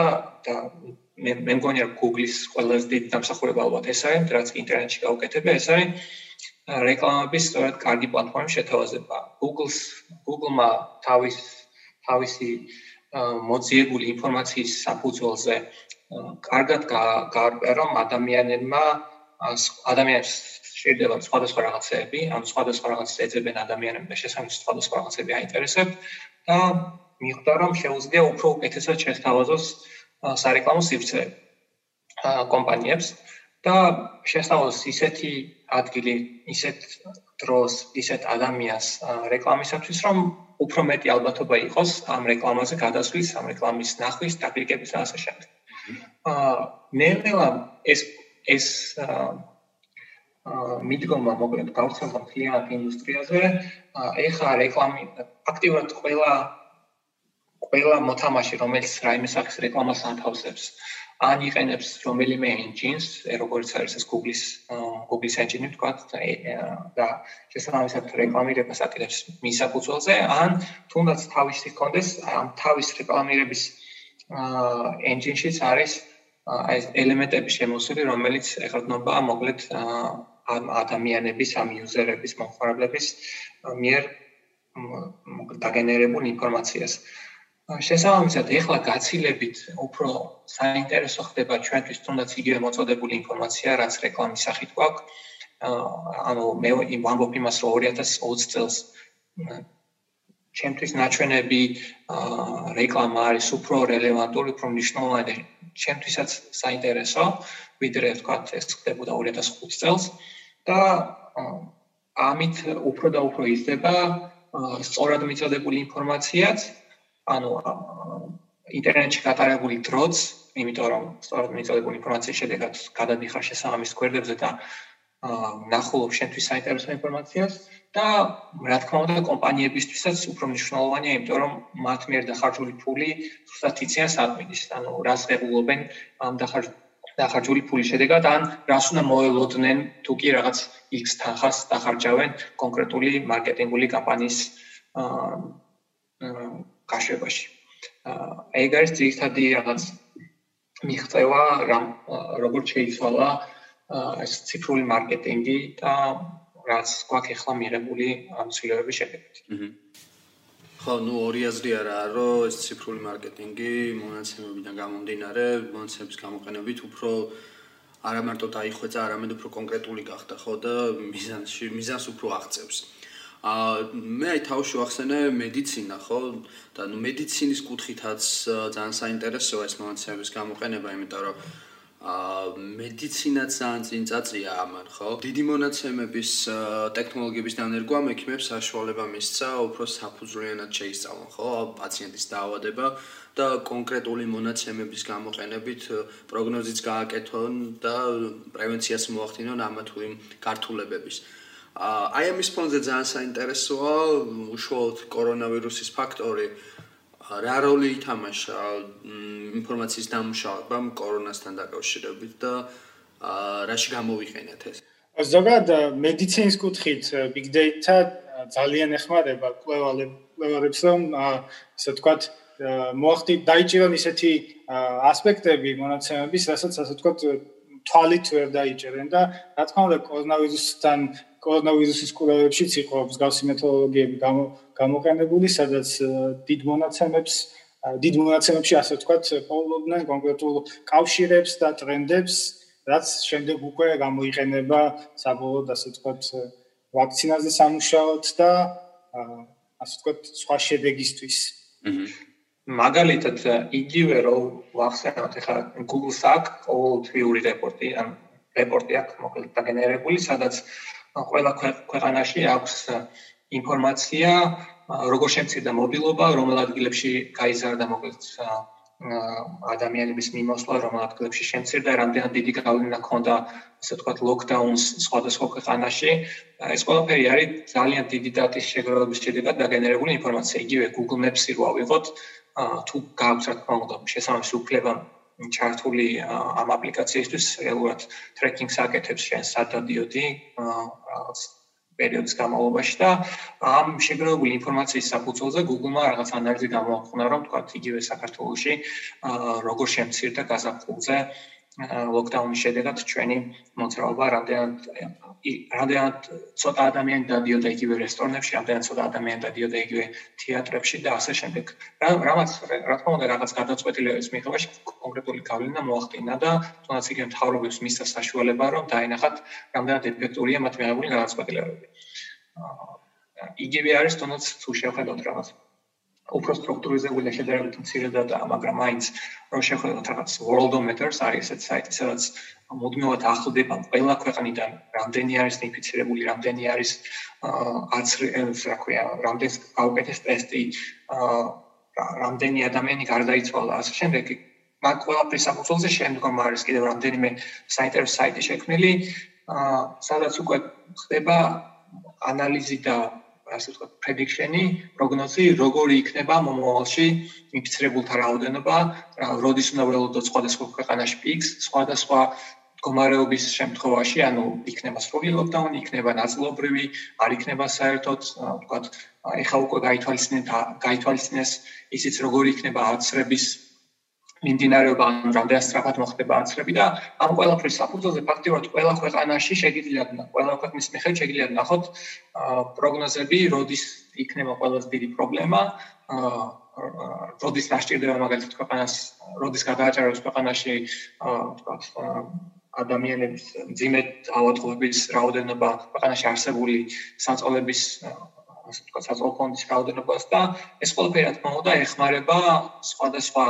და მე მე მგონი რომ Google-ის ყველაზე დიდი დამსახურება ალბათ ეს არის, რაც ინტერნეტში გაუკეთებია, ეს არის რეკლამების სწორედ კარგი პლატფორმის შეთავაზება. Google-ს Google-მა თავის თავისი მოძიებული ინფორმაციის საფუძველზე კარგად გაარკვია რომ ადამიანებმა ადამიანებს შეიძლება სხვადასხვა რაღაცები, ან სხვადასხვა რაღაცებს ეძებენ ადამიანებს და შესაძლოა სხვადასხვა რაღაცები აინტერესებთ და მიხვდა რომ შეუძლია უფრო უკეთესად შესთავაზოს სარეკლამო სივრცეები კომპანიებს და შესთავაზოს ისეთი ადგილი, ისეთ დროს, ისეთ ადამიანს რეკლამისათვის, რომ უფრო მეტი ალბათობა იყოს ამ რეკლამაზე გადასვლის, ამ რეკლამის ნახვის, დაკრიკების და ასე შემდეგ. აა ნელ-ნელა ეს ეს აა მიდგომა მოკლედ გავრცელდა მთლიანად ინდუსტრიაზე. ეხა რეკლამი აქტიურად ყველა ყველა მოთამაშე რომელიც რაიმე სახის რეკლამას ათავსებს ან იყენებს რომელიმე engine-ს, როგორც არის ეს Google-ის Google-ის engine-ი თქვა და შესაბამისად რეკლამირებას აკეთებს მის საფუძველზე, ან თუნდაც თავისი კონდეს ამ თავის რეკლამირების engine-შიც არის აი ელემენტები შემოსული, რომელიც ეხება მოკლედ ამ ადამიანების, ამ იუზერების, მომხმარებლების მიერ დაგენერებულ ინფორმაციას. შესაბამისად, ეხლა გაცილებით უფრო საინტერესო ხდება ჩვენთვის თუნდაც იგივე მოწოდებული ინფორმაცია, რაც რეკლამის სახით გვაქვს. ანუ მე ვამბობ იმას, რომ 2020 წელს ჩემთვის ნაჩვენები რეკლამა არის უფრო რელევანტური, უფრო მნიშვნელოვანი, ჩემთვისაც საინტერესო, ვიდრე თქვა ეს ხდებოდა 2005 წელს და ამით უფრო და უფრო იზრდება სწორად მიწოდებული ინფორმაციაც ანუ ინტერნეტში გატარებული დროც, იმიტომ რომ სწორედ მიწოდებული ინფორმაციის შედეგად გადადიხარ შესაბამის გვერდებზე და ნახულობ შენთვის საინტერესო ინფორმაციას და რა თქმა უნდა კომპანიებისთვისაც უფრო მნიშვნელოვანია, იმიტომ რომ მათ მიერ დახარჯული ფული ზუსტად იციან საქმის, ანუ რას ღებულობენ ამ დახარჯული ფულის შედეგად, ან რას უნდა მოელოდნენ თუ კი რაღაც X თანხას დახარჯავენ კონკრეტული მარკეტინგული კამპანიის აა გაშვებაში. აი ეგ არის ძირითადი რაღაც მიღწევა, რა როგორ შეიცვალა ეს ციფრული მარკეტინგი და რაც გვაქვს ახლა მიღებული ამ ცვლილებების შედეგად. ხო, ну ორი აზრი არა, რომ ეს ციფრული მარკეტინგი მონაცემებიდან გამომდინარე, მონაცემების გამოყენებით უფრო არა მარტო დაიხვეწა, არამედ უფრო კონკრეტული გახდა, ხო და მიზანში მიზანს უფრო აღწევს. ა მე აი თავში ვახსენე მედიცინა ხო? და ნუ მედიცინის კუთხითაც ძალიან საინტერესოა ეს მონაცემების გამოყენება იმიტომ რომ ა მედიცინაც ძალიან წინ წაწია ამან ხო? დიდი მონაცემების ტექნოლოგიების დანერგვა მექიმებს საშუალება მისცა უფრო საფუძვლიანად შეისწავლონ ხო? პაციენტის დაავადება და კონკრეტული მონაცემების გამოყენებით პროგნოზიც გააკეთონ და პრევენციას მოახდინონ ამა თუ იმ გართულებების აი ამის ფონზე ძალიან საინტერესოა უშუალოდ კორონავირუსის ფაქტორი. რა როლი ითამაშა ინფორმაციის დამუშავებამ კორონასთან დაკავშირებით და რაში გამოვიყენეთ ეს? ზოგადად მედიცინის კუთხით big data ძალიან ეხმარება კვლევარებს რომ ასე ვთქვათ მოახდი დაიჭირონ ისეთი ასპექტები მონაცემების რასაც ასე ვთქვათ თვალით ვერ დაიჭერენ და რა თქმა უნდა კორონავირუსთან კორონავირუსის კვლევებშიც იყო მსგავსი მეთოდოლოგიები გამოყენებული, სადაც დიდ მონაცემებს, დიდ მონაცემებში ასე ვთქვათ, პოულობდნენ კონკრეტულ კავშირებს და ტრენდებს, რაც შემდეგ უკვე გამოიყენება საბოლოოდ ასე ვთქვათ, ვაქცინაზე სამუშაოდ და ასე ვთქვათ, სხვა შედეგისთვის. მაგალითად, იგივე რომ ვახსენოთ ახლა Google-ს აქვს ყოველთვიური რეპორტი, ან რეპორტი აქვს მოკლედ დაგენერებული, სადაც ყველა ქვეყანაში აქვს ინფორმაცია, როგორ შემცირდა მობილობა, რომელ ადგილებში გაიზარდა მოკლედ ადამიანების მიმოსვლა, რომელ ადგილებში შემცირდა, რამდენად დიდი გავლენა ჰქონდა, ასე ვთქვათ, ლოკდაუნს სხვადასხვა ქვეყანაში. ეს ყველაფერი არის ძალიან დიდი დატის შეგროვების შედეგად დაგენერებული ინფორმაცია. იგივე Google Maps-ი რო ავიღოთ, თუ გააქვს რა თქმა უნდა შესაბამისი უფლება ჩართული ამ აპლიკაციისთვის რეალურად ტრეკინგს აკეთებს შენ სადადიოდი რაღაც პერიოდის განმავლობაში და ამ შეგროვებული ინფორმაციის საფუძველზე Google-მა რაღაც ანალიზი გამოაქვეყნა რომ თქვა იგივე საქართველოში როგორ შემცირდა გაზაფხულზე ლოკდაუნის შედეგად ჩვენი მოძრაობა რამდენად რამდენად ცოტა ადამიანი დადიოდა იგივე რესტორნებში, რამდენად ცოტა ადამიანი დადიოდა იგივე თეატრებში და ასე შემდეგ. რა რამაც რა თქმა უნდა რაღაც გადაწყვეტილების მიღებაში კონკრეტული გავლენა მოახდინა და თუნდაც იგივე მთავრობებს მისცა საშუალება რომ დაინახათ რამდენად ეფექტურია მათ მიღებული გადაწყვეტილებები. იგივე არის თუნდაც თუ შევხედოთ რაღაც უფრო სტრუქტურიზებული შედარებით მცირე დატა, მაგრამ მაინც რომ შეხვდეთ რაღაც Worldometers არის ესეთ საიტი, სადაც მუდმივად ახლდება ყველა ქვეყნიდან რამდენი არის ინფიცირებული, რამდენი არის არც რა ქვია, რამდენი გაუკეთეს ტესტი, რამდენი ადამიანი გარდაიცვალა, ასე შემდეგ. მაგ ყველაფრის საფუძველზე შემდგომ არის კიდევ რამდენიმე საინტერესო საიტი შექმნილი, სადაც უკვე ხდება ანალიზი და ასე ვთქვათ, prediction-ი, პროგნოზი, როგორი იქნება მომავალში ინფიცირებულთა რაოდენობა, როდის უნდა ველოდოთ სხვადასხვა ქვეყანაში პიკს, სხვადასხვა მდგომარეობის შემთხვევაში, ანუ იქნება სრული lockdown, იქნება ნაწილობრივი, არ იქნება საერთოდ, ვთქვათ, ეხლა უკვე გაითვალისწინეთ, გაითვალისწინეს ისიც როგორი იქნება აცრების მიმდინარეობა ან რამდენად სწრაფად მოხდება აცრები და ამ ყველაფრის საფუძველზე ფაქტიურად ყველა ქვეყანაში შეგიძლიათ ყველა ქვეყნის მიხედვით შეგიძლიათ ნახოთ პროგნოზები, როდის იქნება ყველაზე დიდი პრობლემა, როდის დასჭირდება მაგალითად ქვეყანას, როდის გადააჭარბებს ქვეყანაში, ვთქვათ, ადამიანების ძიმეთ ავადმყოფების რაოდენობა, ქვეყანაში არსებული საწოლების ასე ვთქვათ, საწოლ ფონდის რაოდენობას და ეს ყველაფერი რა თქმა უნდა ეხმარება სხვადასხვა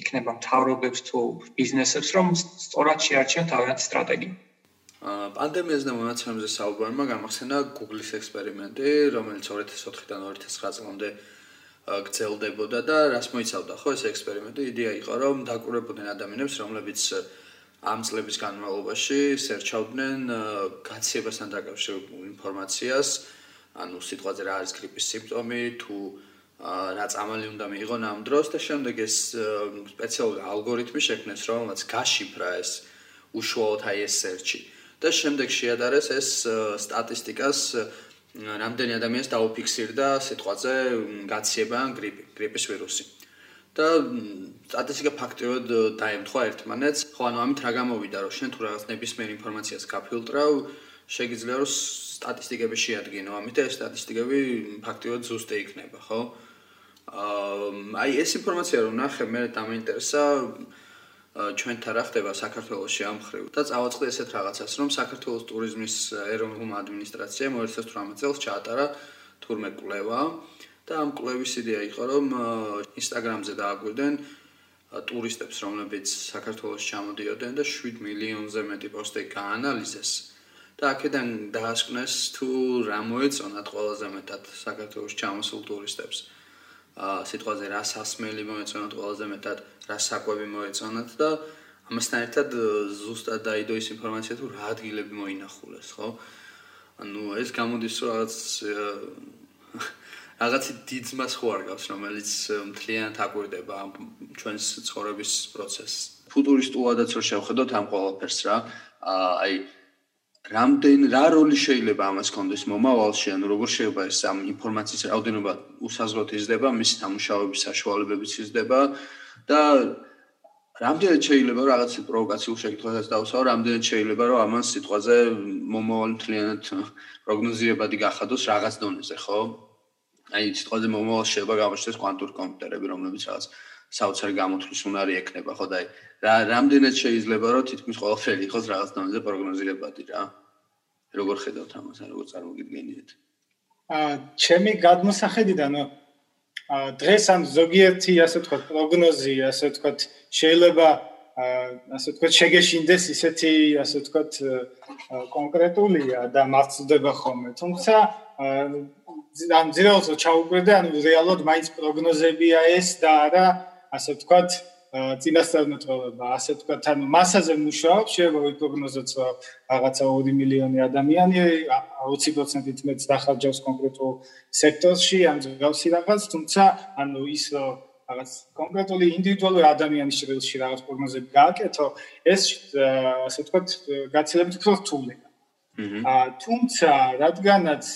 იქნება მთავრობებს თუ ბიზნესებს რომ სწორად შეარჩიონ თავიანთი სტრატეგია. პანდემიაზე და მონაცემებზე საუბარმა გამახსენა Google-ის ექსპერიმენტი, რომელიც 2004-დან 2009 წლამდე გრძელდებოდა და რას მოიცავდა ხო ეს ექსპერიმენტი? იდეა იყო რომ დაკურებოდნენ ადამიანებს, რომლებიც ამ წლების განმავლობაში სერჩავდნენ გაციებასთან დაკავშირებულ ინფორმაციას, ანუ სიტყვაზე რა არის გრიპის სიმპტომი, თუ რა წამალი უნდა მიიღონ ამ დროს და შემდეგ ეს სპეციალური ალგორითმი შექმნეს, რომელმაც გაშიფრა ეს უშუალოდ აი ეს სერჩი და შემდეგ შეადარეს ეს სტატისტიკას რამდენი ადამიანს დაუფიქსირდა სიტყვაზე გაციება ან გრიპი, გრიპის ვირუსი. და სტატისტიკა ფაქტიურად დაემთხვა ერთმანეთს. ხო, ანუ ამით რა გამოვიდა, რომ შენ თუ რაღაც ნებისმიერ ინფორმაციას გაფილტრავ, შეიძლება რომ სტატისტიკები შეადგინო, ამით ეს სტატისტიკები ფაქტიურად ზუსტი იქნება, ხო? აი ეს ინფორმაცია რომ ნახე მე დამაინტერესა ჩვენთან რა ხდება საქართველოსში ამ ხრივ. და წავაწყდი ესეთ რაღაცას რომ საქართველოს ტურიზმის ეროვნულ ადმინისტრაციამ 2018 წელს ჩაატარა თურმე კვლევა. და ამ კვლევის იდეა იყო რომ ინსტაგრამზე დააგვირდნენ ტურისტებს რომლებიც საქართველოს ჩამოდიოდნენ და 7 მილიონზე მეტი პოსტი გაანალიზეს. და აქედან დაასკვნეს თუ რა მოეწონათ ყველაზე მეტად საქართველოს ჩამოსულ ტურისტებს. სიტყვაზე რა სასმელი მოეწონათ ყველაზე მეტად, რა საკვები მოეწონათ და ამასთან ერთად ზუსტად დაიდო ის ინფორმაცია თუ რა ადგილები მოინახულეს, ხო? ანუ ეს გამოდის რაღაც რაღაცი დიდმას ხო არ გავს, რომელიც მთლიანად აკვირდება ჩვენს ცხოვრების პროცესს. ფუტურისტულადაც რო შევხედოთ ამ ყველაფერს რა, აი რამდენ რა როლი შეიძლება ამას კონდეს მომავალში? ანუ როგორ შეიძლება ეს ამ ინფორმაციის რაოდენობა უსაზღროდ იზრდება მისი დამუშავების საშუალებებიც იზრდება და რამდენად შეიძლება რაღაც პროვოკაციულ შეკითხვასაც დავსვავ რამდენად შეიძლება რომ ამან სიტყვაზე მომავალი მთლიანად პროგნოზირებადი გახადოს რაღაც დონეზე ხო? აი სიტყვაზე მომავალში შეიძლება გამოჩნდეს კვანტური კომპიუტერები რომლებიც რაღაც საოცარი გამოთვლის უნარი ექნება ხო და აი რა რამდენად შეიძლება რომ თითქმის ყველაფერი იყოს რაღაც დონეზე პროგნოზირებადი რა? როგორ ხედავთ ამას? როგორ წარმოგიდგენიათ? აა ჩემი გადმოსახედიდან აა დღეს ამ ზოგიერთი ასე ვთქვათ პროგნოზი ასე ვთქვათ შეიძლება ასე ვთქვათ შეგეშინდეს ისეთი ასე ვთქვათ კონკრეტულია და მარცხდება ხოლმე. თუმცა ამ ძირეულს ჩაუკვირდე ანუ რეალურად მაინც პროგნოზებია ეს და არა ასე ვთქვათ წინასწარმეტყველება, ასე ვთქვათ, ანუ მასაზე მუშაობ, შეიძლება ვიპროგნოზოთ რაღაცა 2 მილიონი ადამიანი 20%-ით მეც დახარჯავს კონკრეტულ სექტორში, ან გავსი რაღაც, თუმცა ანუ ის რაღაც კონკრეტული ინდივიდუალური ადამიანის შრილში რაღაც პროგნოზები გააკეთო, ეს ასე ვთქვათ, გაცილებით უფრო რთულია. აა თუმცა რადგანაც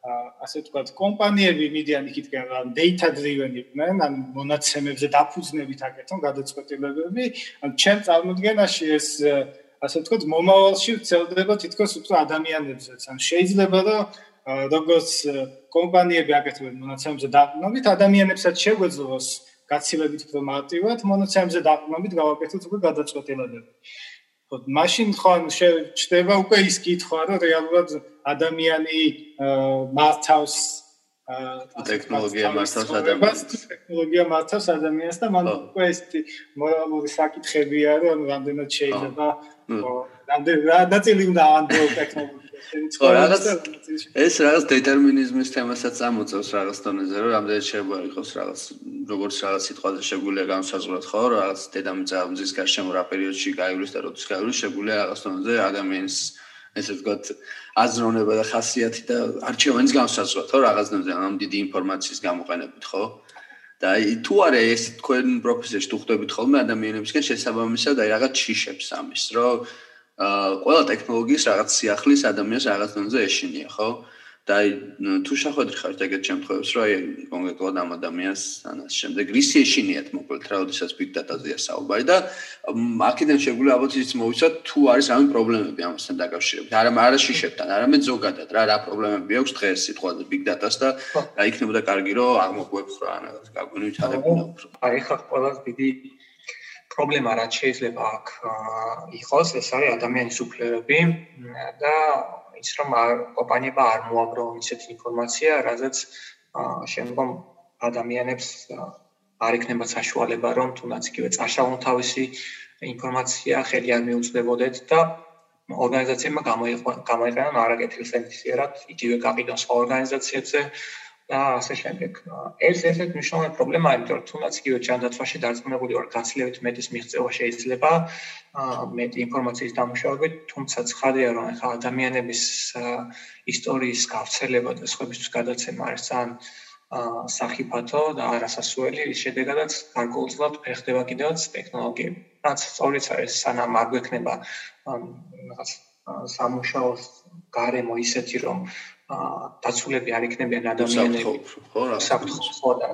ასე ვთქვათ, კომპანიები მიდიან იქითკენ რა data driven იყვნენ, ან მონაცემებზე დაფუძნებით აკეთონ გადაწყვეტილებები, ან ჩემ წარმოდგენაში ეს ასე ვთქვათ, მომავალში ვცელდება თითქოს უფრო ადამიანებზეც. ან შეიძლება რომ როგორც კომპანიები აკეთებენ მონაცემებზე დაყრდნობით, ადამიანებსაც შეგვეძლოს გაცილებით უფრო მარტივად მონაცემებზე დაყრდნობით გავაკეთოთ უკვე გადაწყვეტილებები. მაშინ ხო შეჩდება უკვე ის კითხვა, რომ რეალურად ადამიანი მართავს ტექნოლოგია მართავს ადამიანს. ტექნოლოგია მართავს ადამიანს და მან უკვე ეს მორალური საკითხებია, რომ რამდენად შეიძლება რამდენ რა ნაწილი უნდა ანდრო ტექნოლოგია ხო რაღაც ეს რაღაც დეტერმინიზმის თემასაც ამოწევს რაღაც დონეზე რომ რამდენად შეიძლება იყოს რაღაც როგორც რაღაც სიტყვაზე შეგვიძლია განსაზღვროთ ხო რაღაც დედამიწა მზის გარშემო რა პერიოდში გაივლის და როდის გაივლის შეგვიძლია რაღაც დონეზე ადამიანის ესე ვთქვათ, აზროვნება და ხასიათი და არჩევანის განსაზღვრა, ხო, რაღაცნაირად ამ დიდი ინფორმაციის გამოყენებით, ხო? და თუ არა ეს თქვენ პროფესიაში თუ ხვდებით ხოლმე ადამიანებისგან შესაბამისად აი რაღაც ჩიშებს ამის, რომ ყველა ტექნოლოგიის რაღაც სიახლის ადამიანს რაღაც დონეზე ეშინია, ხო? და აი თუ შეხვედრ ხართ ეგეთ შემთხვევებს, რომ აი კონკრეტულად ამ ადამიანს ანას შემდეგ რისი ეშინიათ მოკლედ რა, ოდესაც big data-ზეა საუბარი და აქედან შეგვიძლია ალბათ ის მოვიცოთ თუ არის ამი პრობლემები ამასთან დაკავშირებით. არა არა შიშებთან, არამედ ზოგადად რა რა პრობლემები აქვს დღეს სიტყვაზე big data-ს და რა იქნებოდა კარგი რომ აღმოგვექვს რა ანას გაგვინვით ადებინა უფრო. აი ხა ყველაზე დიდი პრობლემა რაც შეიძლება აქ იყოს, ეს არის ადამიანის უფლებები და ის რომ კომპანიებმა არ მოაგრო ისეთი ინფორმაცია, რაზეც შემდგომ ადამიანებს არ იქნება საშუალება რომ თუნდაც იგივე წაშალონ თავისი ინფორმაცია ხელი არ მიუწვდებოდეთ და ორგანიზაციებმა გამოიყენონ არაკეთილ სენსიერად იგივე გაყიდონ სხვა ორგანიზაციებზე და ასე შემდეგ. ეს ერთ-ერთი მნიშვნელოვანი პრობლემაა, იმიტომ რომ თუნდაც იგივე ჯანდაცვაში დარწმუნებული ვარ, გაცილებით მეტის მიღწევა შეიძლება მეტი ინფორმაციის დამუშავებით, თუმცა ცხადია, რომ ახლა ადამიანების ისტორიის გავრცელება და სხვებისთვის გადაცემა არის ძალიან სახიფათო და არასასუელი, ის შედეგადაც გარკვეულწილად ფეხდება კიდევაც ტექნოლოგიები. რაც სწორიც არის, სანამ არ გვექნება რაღაც სამუშაოს გარემო ისეთი, რომ დაცულები არ იქნებიან ადამიანები. ხო რა საფრთხო და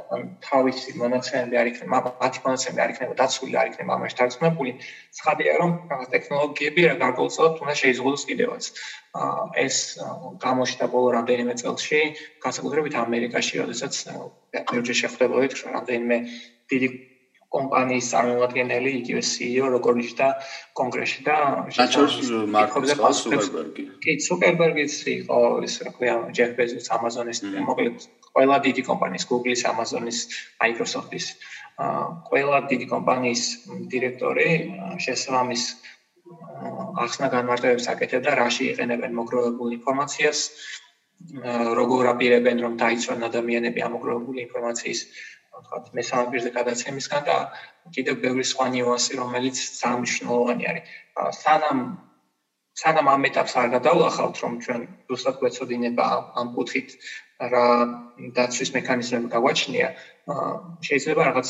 თავისი მონაცემები არ იქნება მათი მონაცემები არ იქნება დაცული არ იქნება ამაში დარწმუნებული ცხადია რომ ტექნოლოგიები რა გარკვეულწილად უნდა შეიზღუდოს კიდევაც. ეს გამოჩნდა ბოლო რამდენიმე წელში განსაკუთრებით ამერიკაში როდესაც მეურჯერ შეხვდებოდით რამდენიმე დიდი კომპანიის წარმომადგენელი, იგივე CEO, როგორც და კონგრესში და საჩოს მარკ ზუკერბერგი. კი, ზუკერბერგიც იყო ის რა ქვია, ჯეფ ბეზოს Amazon-ის, მოკლედ ყველა დიდი კომპანიის Google-ის, Amazon-ის, Microsoft-ის, ყველა დიდი კომპანიის დირექტორი შესაბამის ახსნა განმარტებებს აკეთებდა, რაში იყენებენ მოგროვებულ ინფორმაციას, როგორ აპირებენ რომ დაიცვან ადამიანები ამ მოგროვებული ინფორმაციის ვთქვათ, მესამე პირზე გადაცემისგან და კიდევ ბევრი სხვა ნიუანსი, რომელიც ძალიან მნიშვნელოვანი არის. სანამ სანამ ამ ეტაპს არ გადავლახავთ, რომ ჩვენ უბრალოდ გვეცოდინება ამ კუთხით რა დაცვის მექანიზმები გაგვაჩნია, შეიძლება რაღაც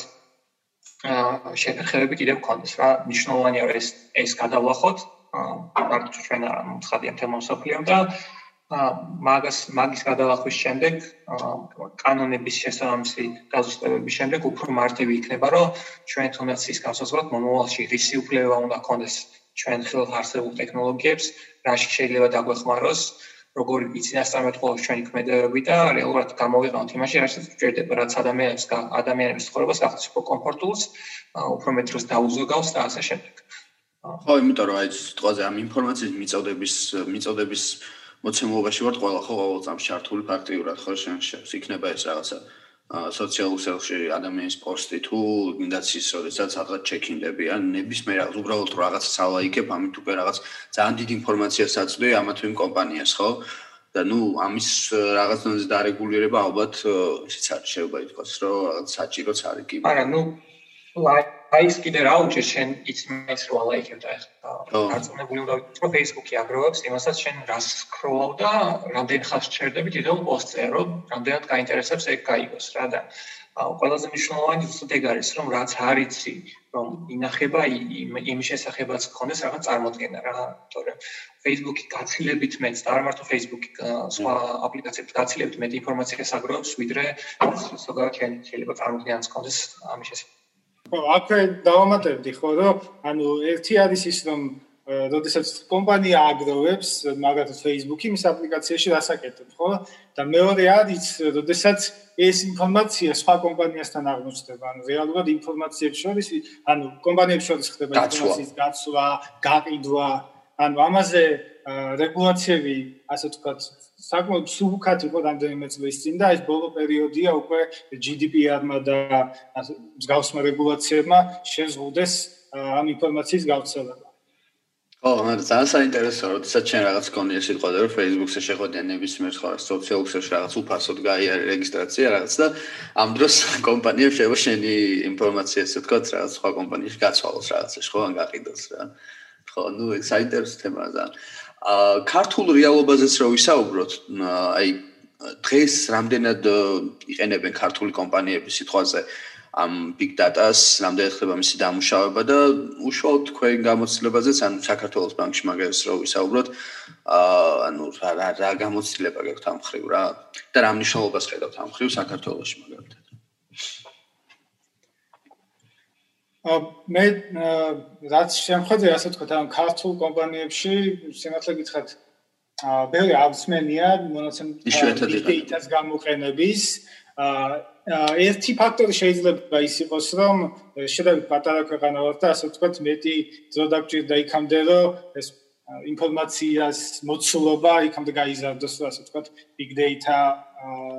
შეხებები კიდევ გქონდეს რა მნიშვნელოვანია ეს ეს გადავლახოთ მარტო ჩვენ არ მოხდია თემო სოფლიო და მაგას მაგის გადალახვის შემდეგ კანონების შესაბამისი გაზუსტებების შემდეგ უფრო მარტივი იქნება რომ ჩვენ თუნდაც ის განსაზღვროთ მომავალში რისი უფლება უნდა გქონდეს ჩვენ ხელთ არსებულ ტექნოლოგიებს რაში შეიძლება დაგვეხმაროს როგორი ბიზნესამეთყოლოს ჩვენი ქმედებები და რეალურად გამოვიყენოთ იმაში რასაც გვჭირდება რაც ადამიანებს ადამიანების ცხოვრებას გახდეს უფრო კომფორტულს უფრო მეტ დროს დაუზოგავს და ასე შემდეგ. ხო იმიტომ რომ აი ეს თვალზე ამ ინფორმაციის მიწოდების მიწოდების მოცემულობაში ვარ ყველა ხო ყოველ წამს ჩართული ფაქტიურად ხო შენ შევს იქნება ეს რაღაცა სოციალურ ქსელში ადამიანის პოსტი თუ ინდაც ის როდესაც რაღაც ჩეკინდები ან ნებისმიერ რაღაც უბრალოდ რაღაც სალაიკებ ამით უკვე რაღაც ძალიან დიდი ინფორმაციას აწვდი ამა თუ იმ კომპანიას ხო? და ნუ ამის რაღაც დონეზე დარეგულირება ალბათ ისიც არის შეიძლება ითქვას რომ რაღაც საჭიროც არის კი არა ნუ აი ეს კიდე რა უჩე შენ იცმის რო ლაიქებ და ახლა არწმუნებული უნდა ვიყო Facebook-ი აგროვებს იმასაც შენ რას სკროლავ და რამდენ ხანს ჩერდები დიდო პოსტზე რომ რამდენად გაინტერესებს ეგ გაიგოს რა და ყველაზე მნიშვნელოვანი ზუსტად ეგ არის რომ რაც არიცი რომ ინახება იმ შესახებაც გქონდეს რაღაც წარმოქმნა რა თორე. Facebook-ი გაცილებით მეც და არ მარტო Facebook-ი სხვა აპლიკაციებს გაცილებით მეტ ინფორმაციას აგროვებს ვიდრე ზოგადად შეიძლება წარმოქმნას გქონდეს ამის შესახებ ხო, აქვე დავამატებდი ხო, რომ ანუ ერთი არის ის რომ როდესაც კომპანია აგროვებს მაგათ Facebook-ი მის აპლიკაციაში რასაკეთებ, ხო? და მეორე არის, როდესაც ეს ინფორმაცია სხვა კომპანიასთან აღმოჩნდება, ანუ რეალურად ინფორმაციებს შორის, ანუ კომპანიებს შორის ხდება ინფორმაციის გაცვლა, გაყიდვა, ანუ ამაზე რეგულაციები, ასე ვთქვათ, საკმაოდ სულკათ იყო რამდენიმე წლის წინ და ეს ბოლო პერიოდია უკვე GDPR-მა და მსგავსმა რეგულაციებმა შეზღუდეს ამ ინფორმაციის გავრცელება. ო, მაგრამ ძალიან საინტერესოა, როდესაც ჩვენ რაღაც კონია სიტყვაზე რომ Facebook-ზე შეხვედიან ნებისმიერ სხვა სოციალურ ქსელში რაღაც უფასოდ გაიარე რეგისტრაცია რაღაც და ამ დროს კომპანიებს შეიძლება შენი ინფორმაცია ასე თქვა რაღაც სხვა კომპანიაში გაცვალოს რაღაცა, ხო, ან გაყიდოს რა. ხო, ეს საინტერესო თემაა ძალიან. აა ქართულ რეალობაზეც რო ვისაუბროთ, აი დღეს რამდენად იყენებენ ქართული კომპანიები სიტყვაზე ამ big data-ს, რამდენად ხდება მისი დამუშავება და უშუალოდ თქვენ გამოცდილებაზეც ან საქართველოს ბანკში მაგას რო ვისაუბროთ, აა ანუ რა რა რა გამოცდილება გაქვთ ამ ხრივ რა და რა მნიშვნელობას ხედავთ ამ ხრივ საქართველოსში მაგალითად. მე რაც შემხედე ასე თქვა ამ ქართულ კომპანიებში სიმართლე გითხრათ ბევრი აღსმენია მონაცემ დეიტას გამოყენების. ერთი ფაქტორი შეიძლება ის იყოს რომ შეიძლება პატარა ქვეყანა ვარ და ასე თქვა მეტი ძრო დაგჭირდა იქამდე რომ ეს ინფორმაციას მოცულობა იქამდე გაიზარდოს ასე თქვა big data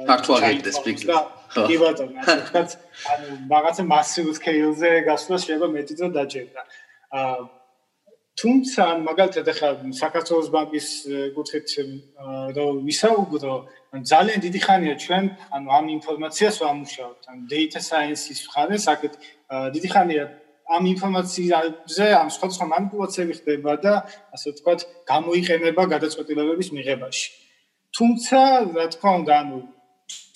ქართულ აგენტებს big data. კი ბატონო ასე თქვა ანუ რაღაცა massive scale-ზე გასვლა შეიძლება მეტი ძრო დაჭერდა. აა თუმცა მაგალითად ახლა საქართველოს ბანკის კუთხით რომ ვისაუბრო ძალიან დიდი ხანია ჩვენ ანუ ამ ინფორმაციას ვამუშავებთ ან data science-ის ხარეს აქეთ დიდი ხანია ამ ინფორმაციაზე ამ სხვა სხვა манипуляციები ხდება და ასე ვთქვათ, გამოიყენება გადაწყვეტილებების მიღებაში. თუმცა, რა თქმა უნდა, ანუ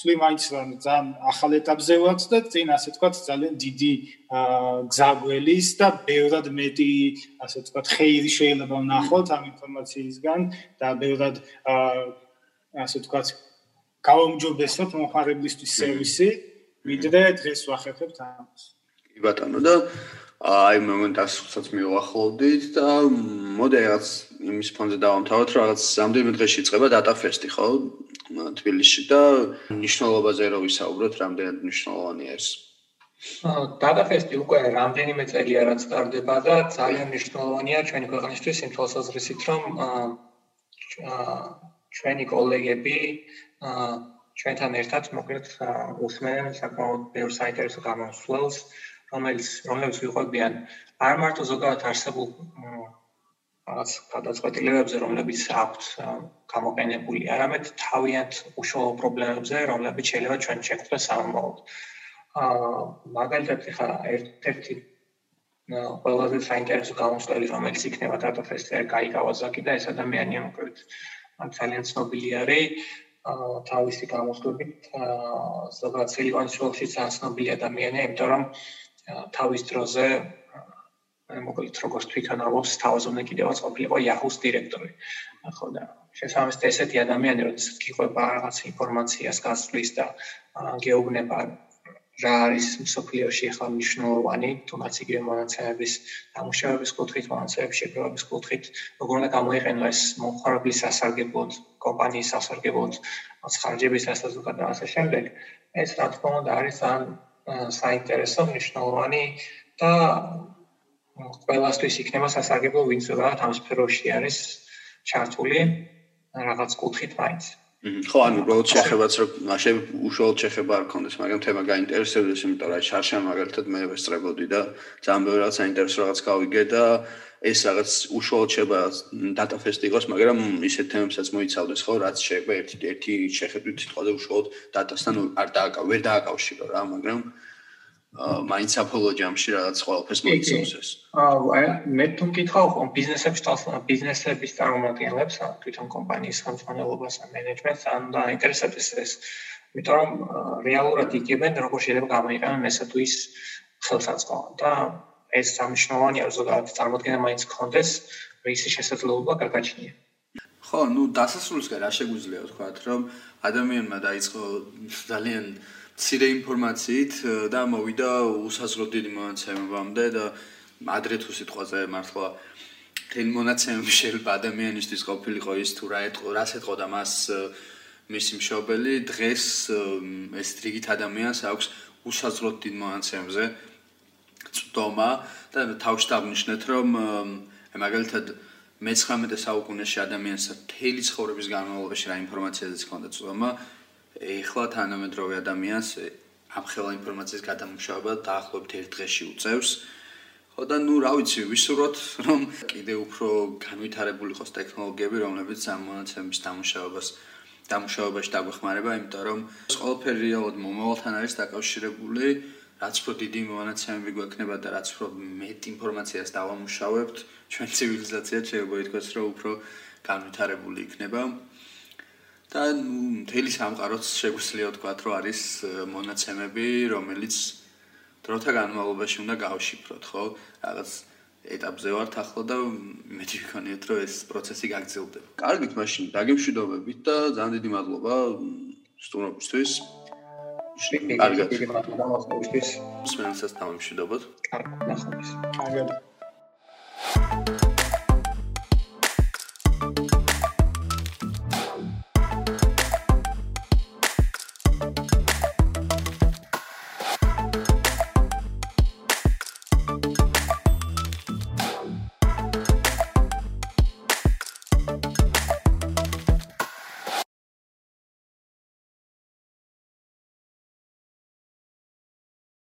წლი მაინც ძალიან ახალ ეტაპზე ვართ და წინ ასე ვთქვათ, ძალიან დიდი გზაგველის და ბევრად მეტი ასე ვთქვათ, ხეირი შეიძლება ვნახოთ ამ ინფორმაციისგან და ბევრად ასე ვთქვათ, გავამჯობესოთ მომხარებლისთვის სერვისი, ვიდრე დღეს ვახერხებთ ამას. კი ბატონო და აი მომენტასაც მივახლოვდით და მოდი რაღაც იმის ფონზე დავამთავროთ რაღაც რამდენიმე დღეში იწყება data fest-ი ხო? თბილისში და ნიშნულობაზე რო ვისაუბროთ რამდენად მნიშვნელოვანია ეს? data fest-ი უკვე რამდენიმე წელია რაც სტარდება და ძალიან მნიშვნელოვანია ჩვენი ქვეყნისთვის იმ თვალსაზრისით რომ ჩვენი კოლეგები ჩვენთან ერთად მოკლედ უსმენენ საკმაოდ ბევრ საინტერესო გამოსვლას რომელიც რომლებიც ვიყვებიან არ მარტო ზოგადად არსებულ რაღაც გადაწყვეტილებებზე, რომლებიც აქვთ გამოყენებული, არამედ თავიანთ უშუალო პრობლემებზე, რომლებიც შეიძლება ჩვენ შეხვდეს სამომავლოდ. აა მაგალითად ხა ერთ-ერთი ყველაზე საინტერესო გამოსვლელი, რომელიც იქნება data fest-ზე, გაიგავაზაკი და ეს ადამიანია მოკლედ ძალიან ცნობილი არის აა თავისი გამოსვლებით ზოგადად ძალიან ცნობილი ადამიანია, იმიტომ რომ თავის დროზე მოკლედ როგორც თვითონ ამბობს თავაზონე კიდევაც ყოფილიყო Yahoo-ს დირექტორი. ხო და შესაბამისად ესეთი ადამიანი როდესაც გიყვება რაღაც ინფორმაციას გასვლის და გეუბნება რა არის სოფლიოში ახლა მნიშვნელოვანი, თუნდაც იგივე მონაცემების დამუშავების კუთხით, მონაცემების შეგროვების კუთხით, როგორ უნდა გამოიყენო ეს მომხმარებლის სასარგებლოდ, კომპანიის სასარგებლოდ, ხარჯების დასაზოგად და ასე შემდეგ. ეს რა თქმა უნდა არის ან საინტერესო მნიშვნელოვანი და ყველასთვის იქნება სასარგებლო ვინც ზოგადად ამ სფეროში არის ჩართული რაღაც კუთხით მაინც. ხო, ანუ უბრალოდ შეხებაც რომ მაშინ უშუალოდ შეხება არ ქონდეს, მაგრამ თემა გაინტერესებდეს, იმიტომ რომ შარშა მაგალითად მე ვესწრებოდი და ძალიან ბევრი რაღაც საინტერესო რაღაც გავიგე და ეს რაღაც უშუალოდ შეება data fest იყოს, მაგრამ ისეთ თემებსაც მოიცავდეს ხო, რაც შეიძლება ერთი ერთი შეხედვით სიტყვაზე უშუალოდ data-სთან არ დააკავ, ვერ დააკავშირო რა, მაგრამ აა მაინც აპოლო ჯამში რაღაც ყველაფერს მოიცავს ეს. აა მე თუ მკითხავ ხომ ბიზნესებს თავს ბიზნესების წარმომადგენლებს, თვითონ კომპანიის ხელმძღვანელობას ან მენეჯმენტს ან და ინტერესებს ეს. იმიტომ რომ რეალურად იგებენ როგორ შეიძლება გამოიყენონ ესა თუ ის ხელსაწყო და ეს სამშნოვანია ზოგადად წარმოქმნა მაინც კონდეს რისი შესაძლებლობა გაგაჩნია. ხო, ну დასასრულისგან რა შეგვიძლია ვთქვათ, რომ ადამიანმა დაიწყო ძალიან ცირე ინფორმაციით და მოვიდა უსაზრო დიდი მონაცემებამდე და ადრე თუ სიტყვაზე მართლა თენ მონაცემები შეიძლება ადამიანისთვის ყოფილიყო ის თუ რა ეთყო, რას ეთყო და მას მისი მშობელი. დღეს ეს რიგით ადამიანს აქვს უსაზრო დიდ მონაცემებზე წვდომა და თავში დავნიშნეთ რომ მაგალითად მე-19 საუკუნეში ადამიანს თელი ცხოვრების განმავლობაში რა ინფორმაციაზეც ჰქონდა წვდომა ეხლა თანამედროვე ადამიანს ამ ხელა ინფორმაციის გადამუშავება დაახლოებით ერთ დღეში უწევს ხო და ნუ რა ვიცი ვისურვოთ რომ კიდე უფრო განვითარებული იყოს ტექნოლოგიები რომლებიც ამ მონაცემების დამუშავებას დამუშავებაში დაგვეხმარება იმიტომ რომ ყველაფერი რეალურად მომავალთან არის დაკავშირებული რაც უფრო დიდი მონაცემები გვექნება და რაც უფრო მეტ ინფორმაციას დავამუშავებთ, ჩვენ ცივილიზაცია შეიძლება ითქვას, რომ უფრო განვითარებული იქნება. და მთელი სამყაროც შეგვიძლია ვთქვა, რომ არის მონაცემები, რომელიც დროთა განმავლობაში უნდა გავშიფროთ, ხო? რაღაც ეტაპზე ვართ ახლა და მეტი ვიქონიათ, რომ ეს პროცესი გაგრძელდება. კარგით, მაშინ დაგემშვიდობებით და ძალიან დიდი მადლობა სტუმრობისთვის. კარგად. დიდი მადლობა მოსწრებისთვის. მსმენელსაც დამშვიდობოთ. კარგად. კარგად.